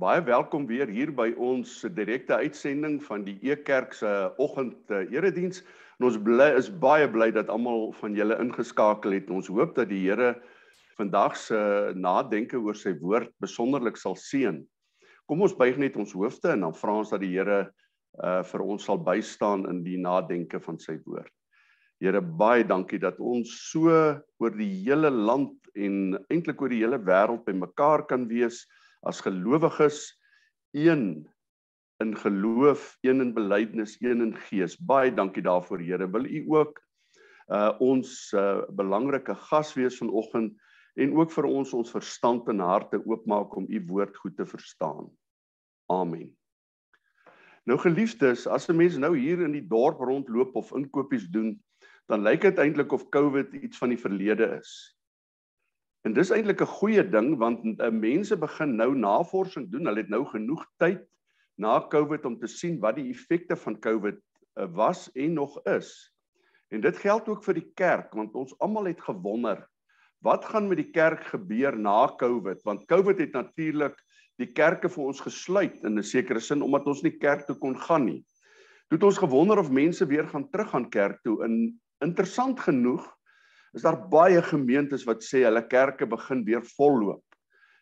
Baie welkom weer hier by ons direkte uitsending van die Ekerk se oggend erediens. En ons bly is baie bly dat almal van julle ingeskakel het. Ons hoop dat die Here vandag se nadenke oor sy woord besonderlik sal seën. Kom ons buig net ons hoofde en dan vra ons dat die Here uh vir ons sal bystaan in die nadenke van sy woord. Here baie dankie dat ons so oor die hele land en eintlik oor die hele wêreld bymekaar kan wees as gelowiges een in geloof, een in belydenis, een in gees. Baie dankie daarvoor, Here. Wil U ook uh ons uh belangrike gas wees vanoggend en ook vir ons ons verstand en harte oopmaak om U woord goed te verstaan. Amen. Nou geliefdes, as 'n mens nou hier in die dorp rondloop of inkopies doen, dan lyk dit eintlik of COVID iets van die verlede is. En dis eintlik 'n goeie ding want uh, mense begin nou navorsing doen. Hulle het nou genoeg tyd na COVID om te sien wat die effekte van COVID uh, was en nog is. En dit geld ook vir die kerk want ons almal het gewonder wat gaan met die kerk gebeur na COVID want COVID het natuurlik die kerke vir ons gesluit in 'n sekere sin omdat ons nie kerk toe kon gaan nie. Toe het ons gewonder of mense weer gaan terug gaan kerk toe. In interessant genoeg is daar baie gemeentes wat sê hulle kerke begin weer volloop.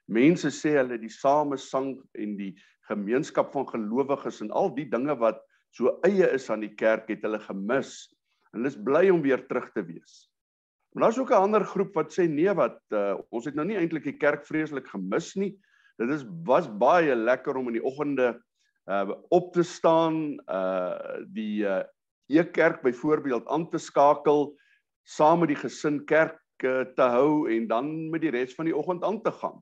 Mense sê hulle die samesang en die gemeenskap van gelowiges en al die dinge wat so eie is aan die kerk het hulle gemis. En hulle is bly om weer terug te wees. Maar daar's ook 'n ander groep wat sê nee wat uh, ons het nou nie eintlik die kerk vreeslik gemis nie. Dit is was baie lekker om in die oggende uh op te staan, uh die uh e-kerk byvoorbeeld aan te skakel saam met die gesin kerk uh, te hou en dan met die res van die oggend aan te gaan.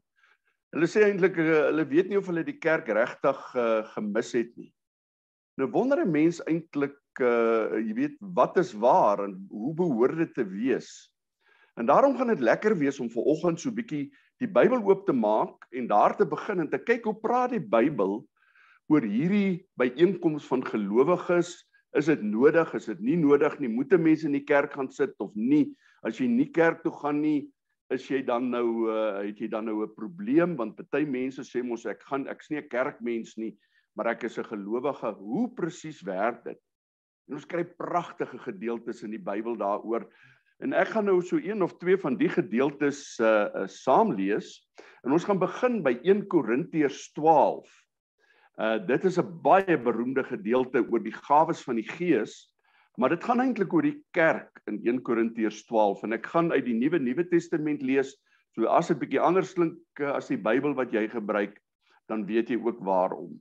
Hulle sê eintlik uh, hulle weet nie of hulle die kerk regtig uh, gemis het nie. Nou wonder 'n mens eintlik uh, jy weet wat is waar en hoe behoort dit te wees? En daarom gaan dit lekker wees om ver oggend so bietjie die Bybel oop te maak en daar te begin en te kyk hoe praat die Bybel oor hierdie byeenkoms van gelowiges Is dit nodig? Is dit nie nodig nie? Moet mense in die kerk gaan sit of nie? As jy nie kerk toe gaan nie, is jy dan nou uh, het jy dan nou 'n probleem want party mense sê mos ek gaan ek's nie 'n kerkmens nie, maar ek is 'n gelowige. Hoe presies werk dit? En ons kry pragtige gedeeltes in die Bybel daaroor. En ek gaan nou so een of twee van die gedeeltes uh, uh saam lees. En ons gaan begin by 1 Korintiërs 12 Uh dit is 'n baie beroemde gedeelte oor die gawes van die Gees, maar dit gaan eintlik oor die kerk in 1 Korintiërs 12 en ek gaan uit die Nuwe Nuwe Testament lees. So as dit bietjie anders klink uh, as die Bybel wat jy gebruik, dan weet jy ook waarom.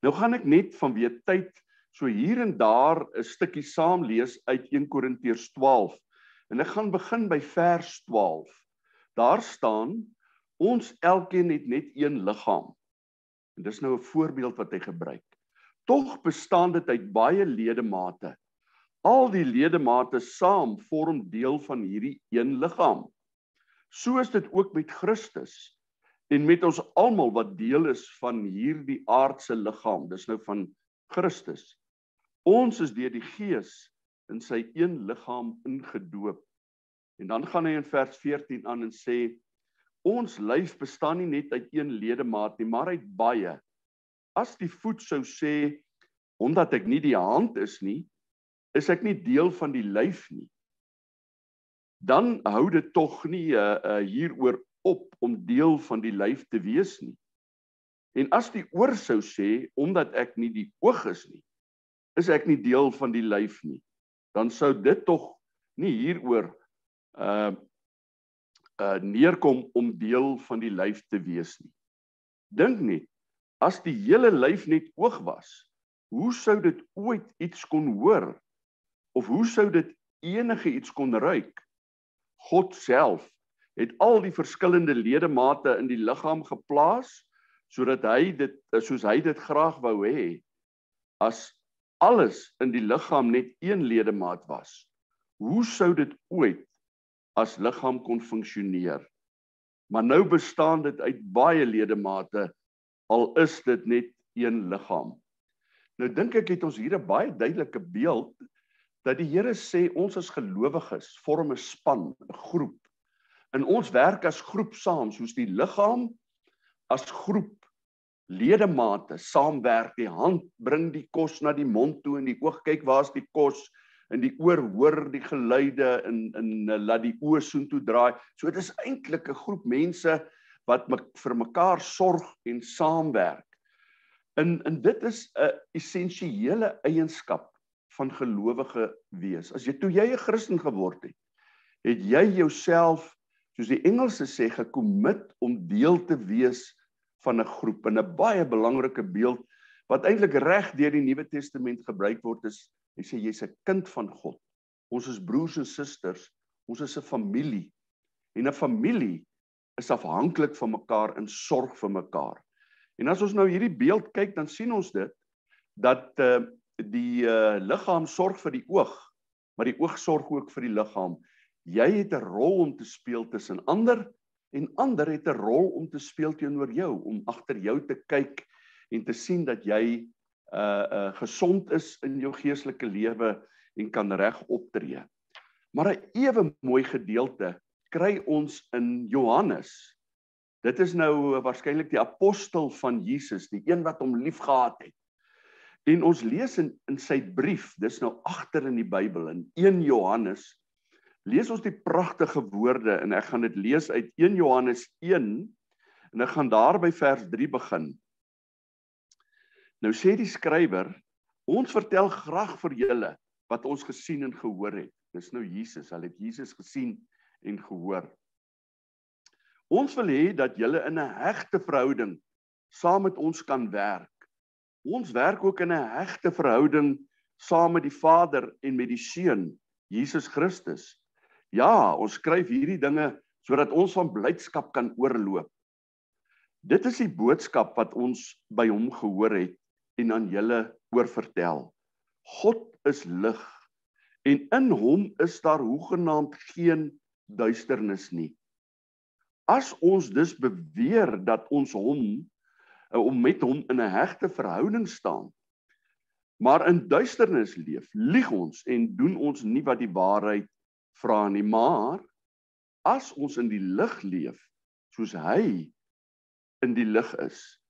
Nou gaan ek net vanweë tyd so hier en daar 'n stukkie saam lees uit 1 Korintiërs 12. En ek gaan begin by vers 12. Daar staan ons elkeen het net een liggaam En dis nou 'n voorbeeld wat hy gebruik. Tog bestaan dit uit baie ledemate. Al die ledemate saam vorm deel van hierdie een liggaam. So is dit ook met Christus en met ons almal wat deel is van hierdie aardse liggaam. Dis nou van Christus. Ons is deur die Gees in sy een liggaam ingedoop. En dan gaan hy in vers 14 aan en sê Ons lyf bestaan nie net uit een ledemaat nie, maar uit baie. As die voet sou sê omdat ek nie die hand is nie, is ek nie deel van die lyf nie. Dan hou dit tog nie uh, uh hieroor op om deel van die lyf te wees nie. En as die oor sou sê omdat ek nie die oog is nie, is ek nie deel van die lyf nie. Dan sou dit tog nie hieroor uh uh neerkom om deel van die lyf te wees nie. Dink net, as die hele lyf net oog was, hoe sou dit ooit iets kon hoor? Of hoe sou dit enige iets kon ruik? God self het al die verskillende ledemate in die liggaam geplaas sodat hy dit soos hy dit graag wou hê. As alles in die liggaam net een ledemaat was, hoe sou dit ooit as liggaam kon funksioneer. Maar nou bestaan dit uit baie ledemate al is dit net een liggaam. Nou dink ek het ons hier 'n baie duidelike beeld dat die Here sê ons as gelowiges vorm 'n span, 'n groep. En ons werk as groep saam soos die liggaam as groep ledemate saamwerk. Die hand bring die kos na die mond toe en die oog kyk waar's die kos en die oor hoor die geluide en en laat die oë soontoe draai. So dit is eintlik 'n groep mense wat me, vir mekaar sorg en saamwerk. En en dit is 'n essensiële eienskap van gelowige wees. As jy toe jy 'n Christen geword het, het jy jouself soos die Engelse sê gekommit om deel te wees van 'n groep en 'n baie belangrike beeld wat eintlik reg deur die Nuwe Testament gebruik word is hy sê jy's 'n kind van God. Ons is broers en susters, ons is 'n familie. En 'n familie is afhanklik van mekaar en sorg vir mekaar. En as ons nou hierdie beeld kyk, dan sien ons dit dat uh, die uh, liggaam sorg vir die oog, maar die oog sorg ook vir die liggaam. Jy het 'n rol om te speel tussen ander en ander het 'n rol om te speel teenoor jou om agter jou te kyk en te sien dat jy uh uh gesond is in jou geestelike lewe en kan reg optree. Maar 'n ewe mooi gedeelte kry ons in Johannes. Dit is nou waarskynlik die apostel van Jesus, die een wat hom liefgehad het. En ons lees in in sy brief, dis nou agter in die Bybel in 1 Johannes lees ons die pragtige woorde en ek gaan dit lees uit 1 Johannes 1 en ek gaan daar by vers 3 begin. Nou sê die skrywer, ons vertel graag vir julle wat ons gesien en gehoor het. Dis nou Jesus, hulle het Jesus gesien en gehoor. Ons wil hê dat julle in 'n hegte verhouding saam met ons kan werk. Ons werk ook in 'n hegte verhouding saam met die Vader en met die Seun, Jesus Christus. Ja, ons skryf hierdie dinge sodat ons van blydskap kan oorloop. Dit is die boodskap wat ons by hom gehoor het en aan julle oorvertel. God is lig en in hom is daar hoegenaamd geen duisternis nie. As ons dus beweer dat ons hom eh, om met hom in 'n hegte verhouding staan, maar in duisternis leef, lieg ons en doen ons nie wat die waarheid vra nie, maar as ons in die lig leef soos hy in die lig is,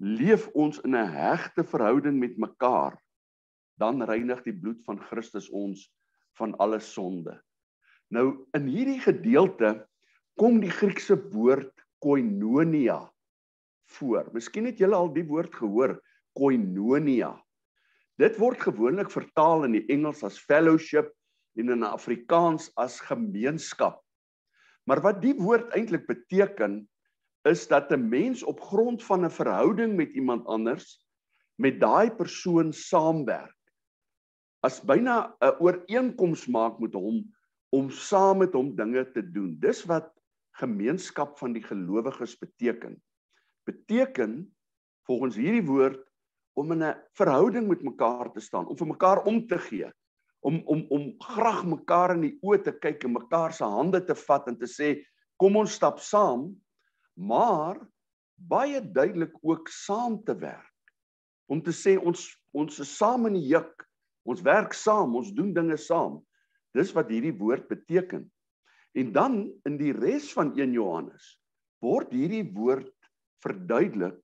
leef ons in 'n hegte verhouding met mekaar, dan reinig die bloed van Christus ons van alle sonde. Nou in hierdie gedeelte kom die Griekse woord koinonia voor. Miskien het julle al die woord gehoor, koinonia. Dit word gewoonlik vertaal in die Engels as fellowship en in Afrikaans as gemeenskap. Maar wat die woord eintlik beteken is dat 'n mens op grond van 'n verhouding met iemand anders met daai persoon saamwerk. As byna 'n ooreenkoms maak met hom om saam met hom dinge te doen. Dis wat gemeenskap van die gelowiges beteken. Beteken volgens hierdie woord om in 'n verhouding met mekaar te staan, om vir mekaar om te gee, om om om graag mekaar in die oë te kyk en mekaar se hande te vat en te sê kom ons stap saam maar baie duidelik ook saam te werk. Om te sê ons ons is saam in die juk. Ons werk saam ons doen dinge saam. Dis wat hierdie woord beteken. En dan in die res van 1 Johannes word hierdie woord verduidelik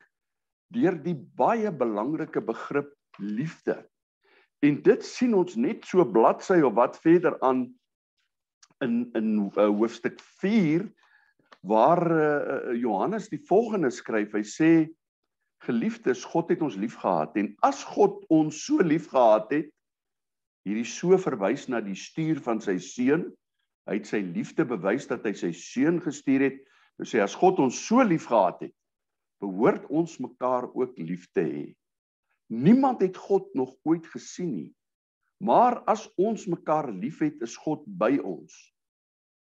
deur die baie belangrike begrip liefde. En dit sien ons net so bladsy of wat verder aan in in uh, hoofstuk 4 waar uh, Johannes die volgende skryf. Hy sê geliefdes, God het ons liefgehad en as God ons so liefgehad het, hierdie so verwys na die stuur van sy seun, hy het sy liefde bewys dat hy sy seun gestuur het. Hy sê as God ons so liefgehad het, behoort ons mekaar ook lief te hê. Niemand het God nog ooit gesien nie. Maar as ons mekaar liefhet, is God by ons.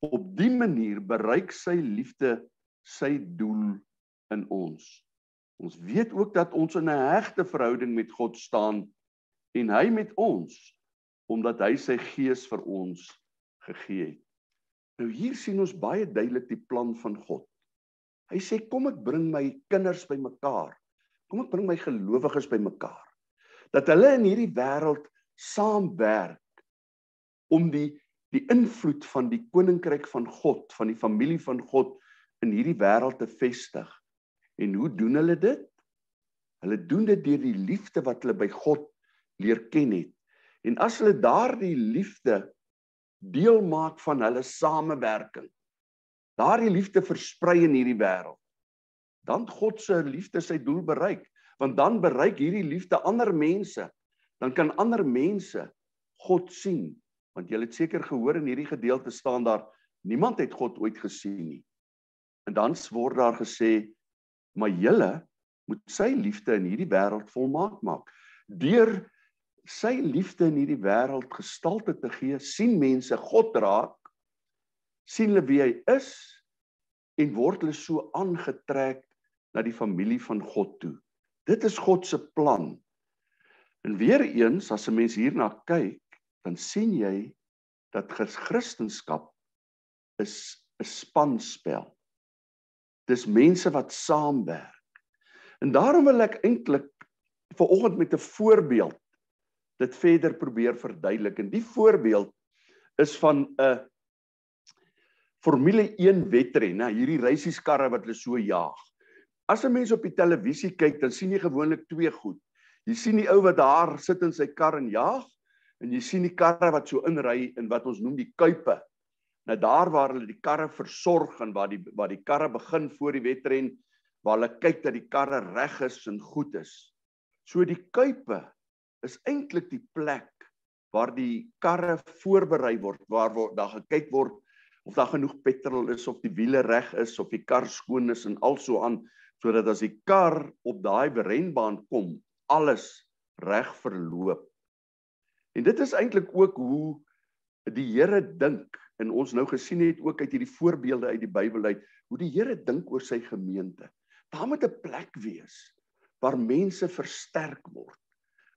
Op dië manier bereik sy liefde sy doel in ons. Ons weet ook dat ons in 'n hegte verhouding met God staan en hy met ons omdat hy sy gees vir ons gegee het. Nou hier sien ons baie duidelik die plan van God. Hy sê kom ek bring my kinders bymekaar Kom ek bring my gelowiges bymekaar. Dat hulle in hierdie wêreld saamwerk om die die invloed van die koninkryk van God, van die familie van God in hierdie wêreld te vestig. En hoe doen hulle dit? Hulle doen dit deur die liefde wat hulle by God leer ken het. En as hulle daardie liefde deel maak van hulle samewerking, daardie liefde versprei in hierdie wêreld, dan God se liefde sy doel bereik, want dan bereik hierdie liefde ander mense. Dan kan ander mense God sien, want jy het seker gehoor in hierdie gedeelte staan daar niemand het God ooit gesien nie. En dan word daar gesê maar julle moet sy liefde in hierdie wêreld volmaak maak. Deur sy liefde in hierdie wêreld gestalte te gee, sien mense God raak, sien hulle wie hy is en word hulle so aangetrek na die familie van God toe. Dit is God se plan. En weer eens as 'n mens hierna kyk, dan sien jy dat Christendom is 'n spanspel. Dis mense wat saamwerk. En daarom wil ek eintlik vanoggend met 'n voorbeeld dit verder probeer verduidelik. En die voorbeeld is van 'n Formule 1 wedren, nou hierdie reisieskarre wat hulle so jaag. As 'n mens op die televisie kyk, dan sien jy gewoonlik twee goed. Jy sien die ou wat daar sit in sy kar en jaag en jy sien die karre wat so inry in wat ons noem die kuipe. Nou daar waar hulle die karre versorg en waar die waar die karre begin voor die wedren waar hulle kyk dat die karre reg is en goed is. So die kuipe is eintlik die plek waar die karre voorberei word, waar word daar gekyk word of daar genoeg petrol is of die wiele reg is of die kar skoon is en also aan sodat as die kar op daai renbaan kom, alles reg verloop. En dit is eintlik ook hoe die Here dink en ons nou gesien het ook uit hierdie voorbeelde uit die Bybel uit hoe die Here dink oor sy gemeente. Daar moet 'n plek wees waar mense versterk word.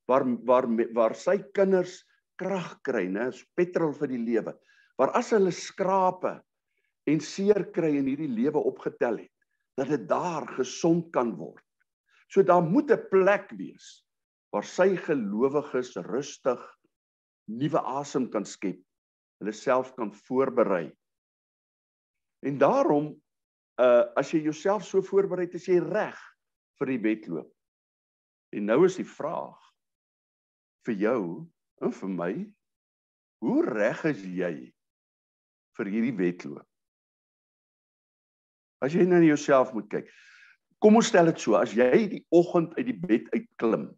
Waar waar waar sy kinders krag kry, né, petrol vir die lewe. Waar as hulle skrape en seer kry in hierdie lewe opgetel het, dat dit daar gesond kan word. So daar moet 'n plek wees waar sy gelowiges rustig nuwe asem kan skep, hulle self kan voorberei. En daarom uh as jy jouself so voorberei is jy reg vir die wedloop. En nou is die vraag vir jou en vir my, hoe reg is jy vir hierdie wedloop? As jy nou na jouself moet kyk. Kom ons stel dit so, as jy die oggend uit die bed uitklim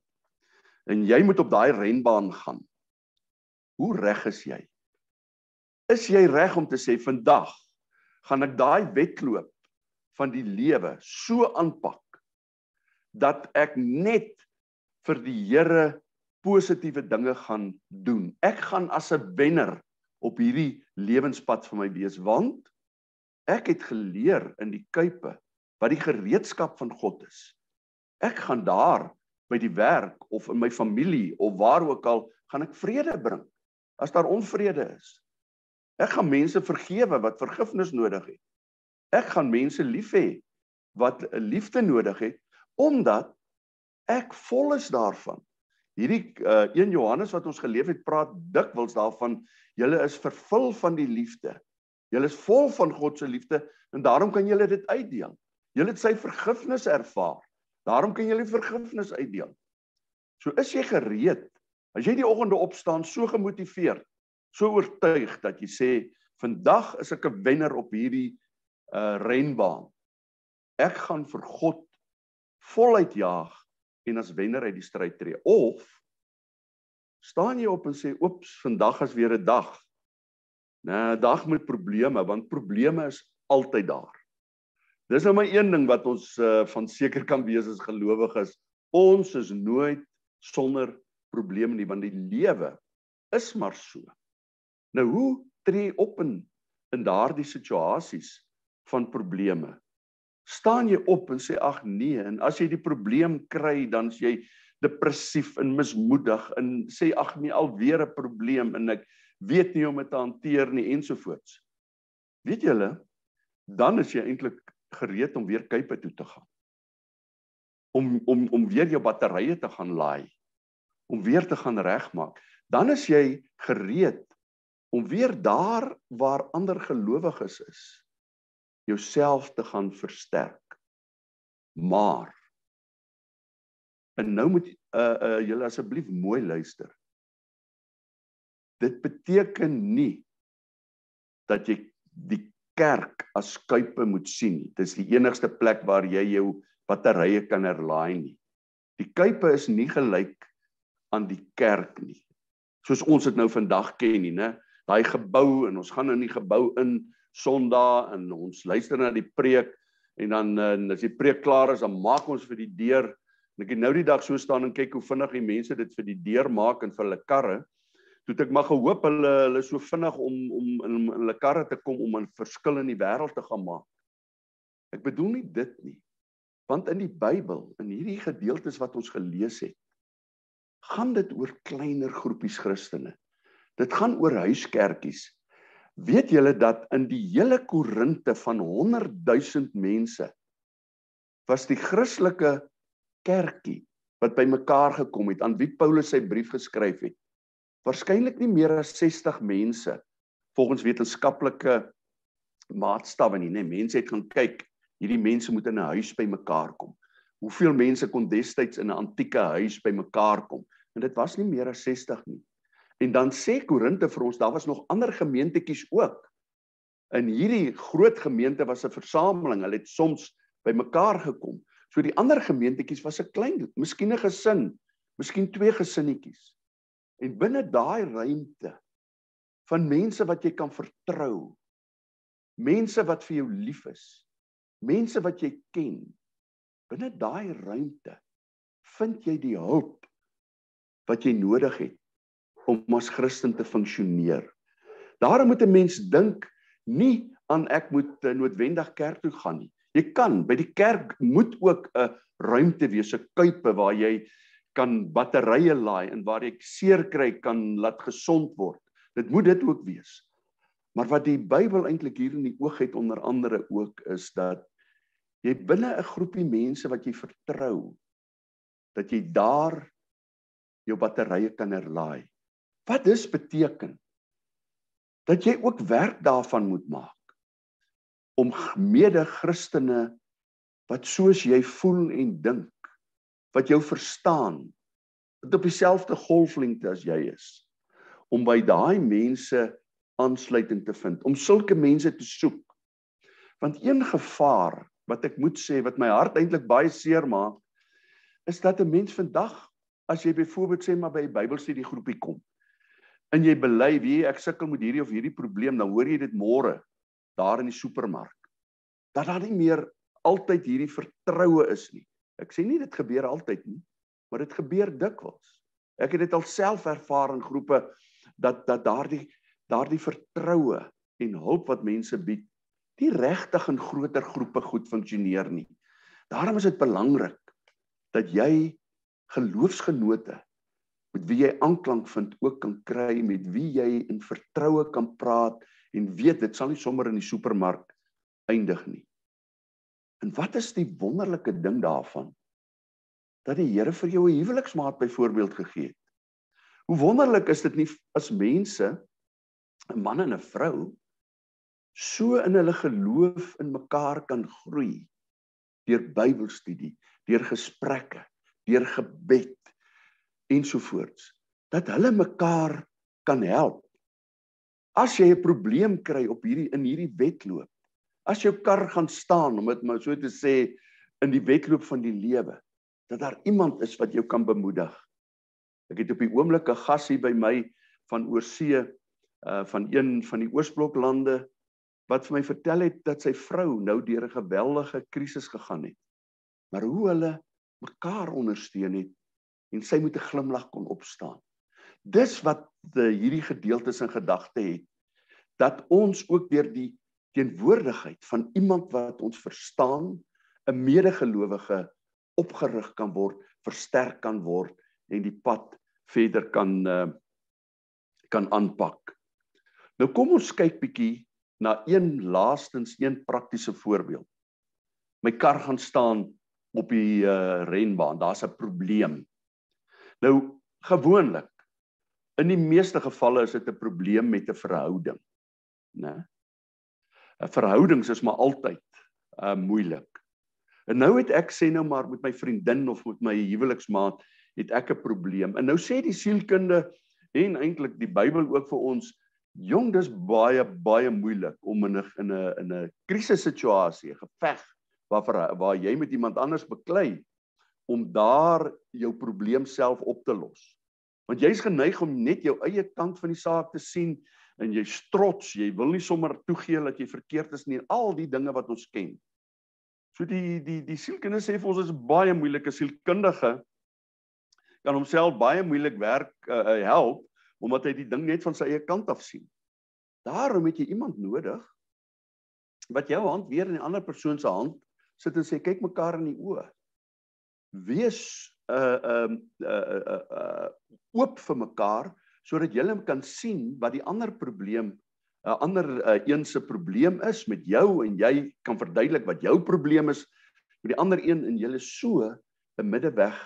en jy moet op daai renbaan gaan. Hoe reg is jy? Is jy reg om te sê vandag gaan ek daai wedloop van die lewe so aanpak dat ek net vir die Here positiewe dinge gaan doen. Ek gaan as 'n wenner op hierdie lewenspad vir my wees want ek het geleer in die kuipe wat die gereedskap van God is. Ek gaan daar by die werk of in my familie of waar ook al gaan ek vrede bring as daar onvrede is. Ek gaan mense vergewe wat vergifnis nodig het. Ek gaan mense lief hê wat liefde nodig het omdat ek vol is daarvan. Hierdie uh, 1 Johannes wat ons geleef het praat dikwels daarvan julle is vervul van die liefde. Julle is vol van God se liefde en daarom kan julle dit uitdeel. Julle het sy vergifnis ervaar. Daarom kan julle vergifnis uitdeel. So is jy gereed. As jy die oggende opstaan so gemotiveerd, so oortuig dat jy sê vandag is ek 'n wenner op hierdie uh, renbaan. Ek gaan vir God voluit jaag en as wenner uit die stryd tree of staan jy op en sê oeps vandag is weer 'n dag. 'n dag met probleme want probleme is altyd daar. Dis nou maar een ding wat ons uh, van seker kan wees as gelowiges. Ons is nooit sonder probleme nie want die lewe is maar so. Nou hoe tree op in in daardie situasies van probleme. Staan jy op en sê ag nee en as jy die probleem kry dan is jy depressief en mismoedig en sê ag nee alweer 'n probleem en ek weet nie hoe om dit te hanteer nie ensovoorts. Weet julle dan is jy eintlik gereed om weer kuipe toe te gaan. Om om om weer jou batterye te gaan laai. Om weer te gaan regmaak. Dan is jy gereed om weer daar waar ander gelowiges is jouself te gaan versterk. Maar En nou moet uh uh julle asseblief mooi luister. Dit beteken nie dat jy die kerk as skuipe moet sien nie. Dis die enigste plek waar jy jou batterye kan herlaai nie. Die kuipe is nie gelyk aan die kerk nie. Soos ons dit nou vandag ken nie, né? Daai gebou en ons gaan in die gebou in Sondag en ons luister na die preek en dan en as die preek klaar is, dan maak ons vir die deur En ek het nou die dag so staan en kyk hoe vinnig die mense dit vir die deur maak en vir hulle karre. Toe ek maar gehoop hulle hulle so vinnig om om in hulle karre te kom om 'n verskil in die wêreld te gaan maak. Ek bedoel nie dit nie. Want in die Bybel, in hierdie gedeeltes wat ons gelees het, gaan dit oor kleiner groepies Christene. Dit gaan oor huiskerkies. Weet julle dat in die hele Korinte van 100 000 mense was die Christelike kerkie wat bymekaar gekom het aan wie Paulus sy brief geskryf het. Waarskynlik nie meer as 60 mense volgens wetenskaplike maatstawwe nie, nee, mense het gaan kyk, hierdie mense moet in 'n huis bymekaar kom. Hoeveel mense kon destyds in 'n antieke huis bymekaar kom? En dit was nie meer as 60 nie. En dan sê Korinte vir ons, daar was nog ander gemeentetjies ook. In hierdie groot gemeente was 'n versameling. Hulle het soms bymekaar gekom. So die ander gemeentetjies was 'n klein, miskien 'n gesin, miskien twee gesinnetjies. En binne daai ruimte van mense wat jy kan vertrou, mense wat vir jou lief is, mense wat jy ken, binne daai ruimte vind jy die hulp wat jy nodig het om as Christen te funksioneer. Daarom moet 'n mens dink nie aan ek moet noodwendig kerk toe gaan nie. Jy kan by die kerk moet ook 'n ruimte wees, 'n kuipe waar jy kan batterye laai en waar jy seer kry kan laat gesond word. Dit moet dit ook wees. Maar wat die Bybel eintlik hier in die oog het onder andere ook is dat jy binne 'n groepie mense wat jy vertrou dat jy daar jou batterye kan herlaai. Wat dis beteken dat jy ook werk daarvan moet maak om mede-Christene wat soos jy voel en dink, wat jou verstaan, wat op dieselfde golflengte as jy is, om by daai mense aansluiting te vind, om sulke mense te soek. Want een gevaar wat ek moet sê wat my hart eintlik baie seer maak, is dat 'n mens vandag as jy byvoorbeeld sê maar by 'n Bybelstudie groepie kom en jy bely wie ek sukkel met hierdie of hierdie probleem, dan hoor jy dit môre daar in die supermark dat daar nie meer altyd hierdie vertroue is nie. Ek sê nie dit gebeur altyd nie, maar dit gebeur dikwels. Ek het dit alself ervaar in groepe dat dat daardie daardie vertroue en hulp wat mense bied, nie regtig in groter groepe goed funksioneer nie. Daarom is dit belangrik dat jy geloofsgenote met wie jy aanklank vind ook kan kry met wie jy in vertroue kan praat en weet dit sal nie sommer in die supermark eindig nie. En wat is die wonderlike ding daarvan? Dat die Here vir jou 'n huweliksmaat byvoorbeeld gegee het. Hoe wonderlik is dit nie as mense 'n man en 'n vrou so in hulle geloof in mekaar kan groei deur Bybelstudie, deur gesprekke, deur gebed ensovoorts dat hulle mekaar kan help As jy 'n probleem kry op hierdie in hierdie wedloop, as jou kar gaan staan om dit maar so te sê in die wedloop van die lewe, dat daar iemand is wat jou kan bemoedig. Ek het op die oomblik 'n gas hier by my van oorsee uh van een van die Oosbloklande wat vir my vertel het dat sy vrou nou deur 'n geweldige krisis gegaan het. Maar hoe hulle mekaar ondersteun het en sy moet 'n glimlag kon opstaan. Dis wat die hierdie gedeeltes in gedagte het dat ons ook deur die teenwoordigheid van iemand wat ons verstaan, 'n medegelowige opgerig kan word, versterk kan word en die pad verder kan uh, kan aanpak. Nou kom ons kyk bietjie na een laastens een praktiese voorbeeld. My kar gaan staan op die uh, renbaan. Daar's 'n probleem. Nou gewoonlik In die meeste gevalle is dit 'n probleem met 'n verhouding, né? Verhoudings is maar altyd uh moeilik. En nou het ek sê nou maar met my vriendin of met my huweliksmaat het ek 'n probleem. En nou sê die sielkunde en eintlik die Bybel ook vir ons, jong, dis baie baie moeilik om in 'n in 'n in 'n krisissituasie, 'n geveg waar waar jy met iemand anders beklei om daar jou probleem self op te los. Want jy's geneig om net jou eie kant van die saak te sien en jy's trots, jy wil nie sommer toegee dat jy verkeerd is nie, al die dinge wat ons ken. So die die die sielkundige sê vir ons is baie moeilike sielkundige kan homself baie moeilik werk uh, uh, help omdat hy die ding net van sy eie kant af sien. Daarom het jy iemand nodig wat jou hand weer in die ander persoon se hand sit en sê kyk mekaar in die oë. Wees uh um uh, uh uh uh oop vir mekaar sodat julle kan sien wat die ander probleem 'n uh, ander uh, een se probleem is met jou en jy kan verduidelik wat jou probleem is met die ander een en julle so 'n middeweg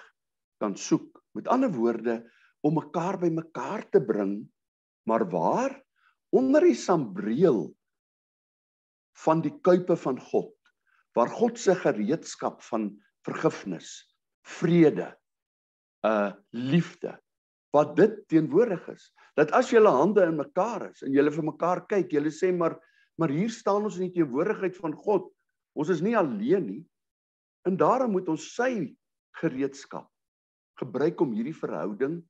kan soek. Met ander woorde om mekaar by mekaar te bring, maar waar? Onder die sambreel van die kuipe van God, waar God se gereedskap van vergifnis, vrede, uh liefde wat dit teenwoordig is. Dat as julle hande in mekaar is en julle vir mekaar kyk, julle sê maar maar hier staan ons in die teenwoordigheid van God. Ons is nie alleen nie. En daarom moet ons sy gereedskap gebruik om hierdie verhouding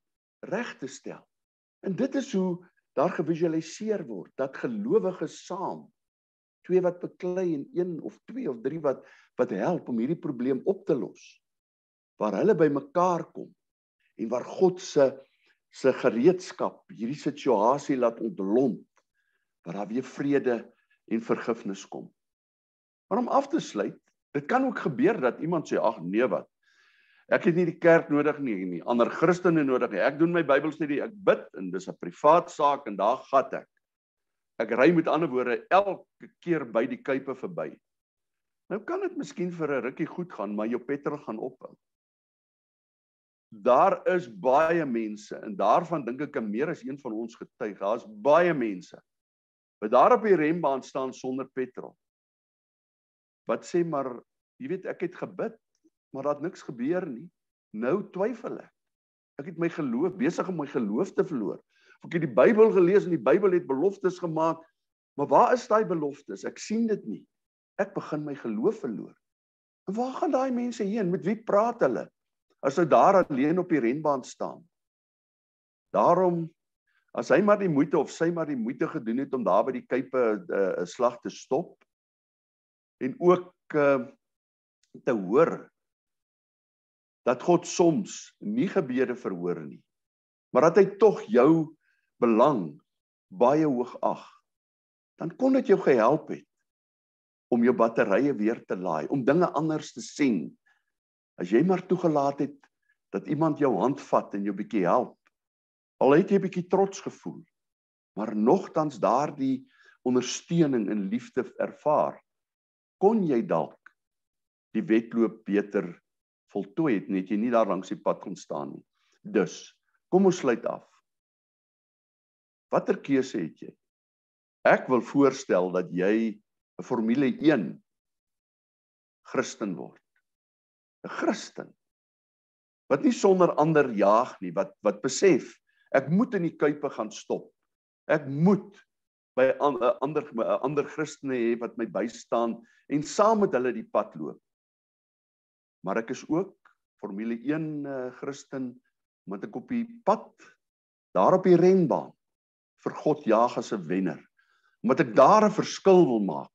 reg te stel. En dit is hoe daar gevisualiseer word dat gelowiges saam twee wat beklei en een of twee of drie wat wat help om hierdie probleem op te los. Waar hulle by mekaar kom en waar God se se gereedskap hierdie situasie laat ontlont waar daar weer vrede en vergifnis kom. Maar om af te sluit, dit kan ook gebeur dat iemand sê ag nee wat Ek het nie die kerk nodig nie, nie ander Christene nodig nie. Ek doen my Bybelstudie, ek bid en dis 'n privaat saak en daar gat ek. Ek ry met ander woorde elke keer by die kuipe verby. Nou kan dit miskien vir 'n rukkie goed gaan, maar jou petrol gaan ophou. Daar is baie mense en daarvan dink ek meer as een van ons getuig. Daar's baie mense wat daar op die rembaan staan sonder petrol. Wat sê maar, jy weet ek het gebid maar daar het niks gebeur nie. Nou twyfel ek. Ek het my geloof besig om my geloof te verloor. Ek het die Bybel gelees en die Bybel het beloftes gemaak, maar waar is daai beloftes? Ek sien dit nie. Ek begin my geloof verloor. En waar gaan daai mense heen? Met wie praat hulle? As hulle daar alleen op die renbaan staan. Daarom as hy maar die moeite of sy maar die moeite gedoen het om daar by die kuipe eh, 'n uh, slag te stop en ook uh, te hoor dat God soms nie gebede verhoor nie, maar dat hy tog jou belang baie hoog ag, dan kon dit jou gehelp het om jou batterye weer te laai, om dinge anders te sien. As jy maar toegelaat het dat iemand jou hand vat en jou bietjie help, al het jy bietjie trots gevoel, maar nogtans daardie ondersteuning en liefde ervaar, kon jy dalk die wedloop beter voltooi het, net jy nie daar langs die pad kon staan nie. Dus, kom ons sluit af. Watter keuse het jy? Ek wil voorstel dat jy 'n Formule 1 Christen word. 'n Christen wat nie sonder ander jaag nie, wat wat besef ek moet in die kuipe gaan stop. Ek moet by ander ander Christene hê wat my bystaan en saam met hulle die pad loop maar ek is ook Formule 1 uh, eh, Christen omdat ek op die pad daar op die renbaan vir God jaag as 'n wenner. Omdat ek daar 'n verskil wil maak.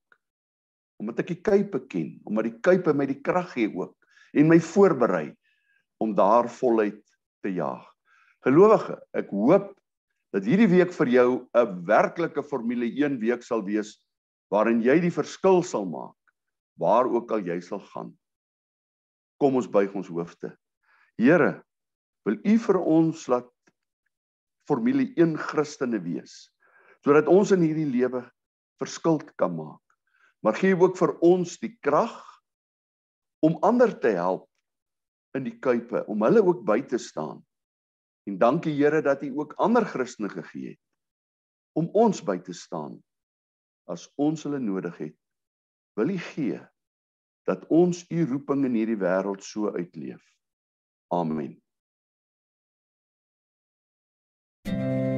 Omdat ek die kuipe ken, omdat die kuipe my die krag gee ook en my voorberei om daar voluit te jaag. Gelowige, ek hoop dat hierdie week vir jou 'n werklike Formule 1 week sal wees waarin jy die verskil sal maak waar ook al jy sal gaan. Kom ons buig ons hoofde. Here, wil U vir ons laat Formule 1 Christene wees sodat ons in hierdie lewe verskil kan maak. Maar gee ook vir ons die krag om ander te help in die kuipe, om hulle ook by te staan. En dankie Here dat U ook ander Christene gegee het om ons by te staan as ons hulle nodig het. Wil U gee dat ons u roeping in hierdie wêreld so uitleef. Amen. Thank you.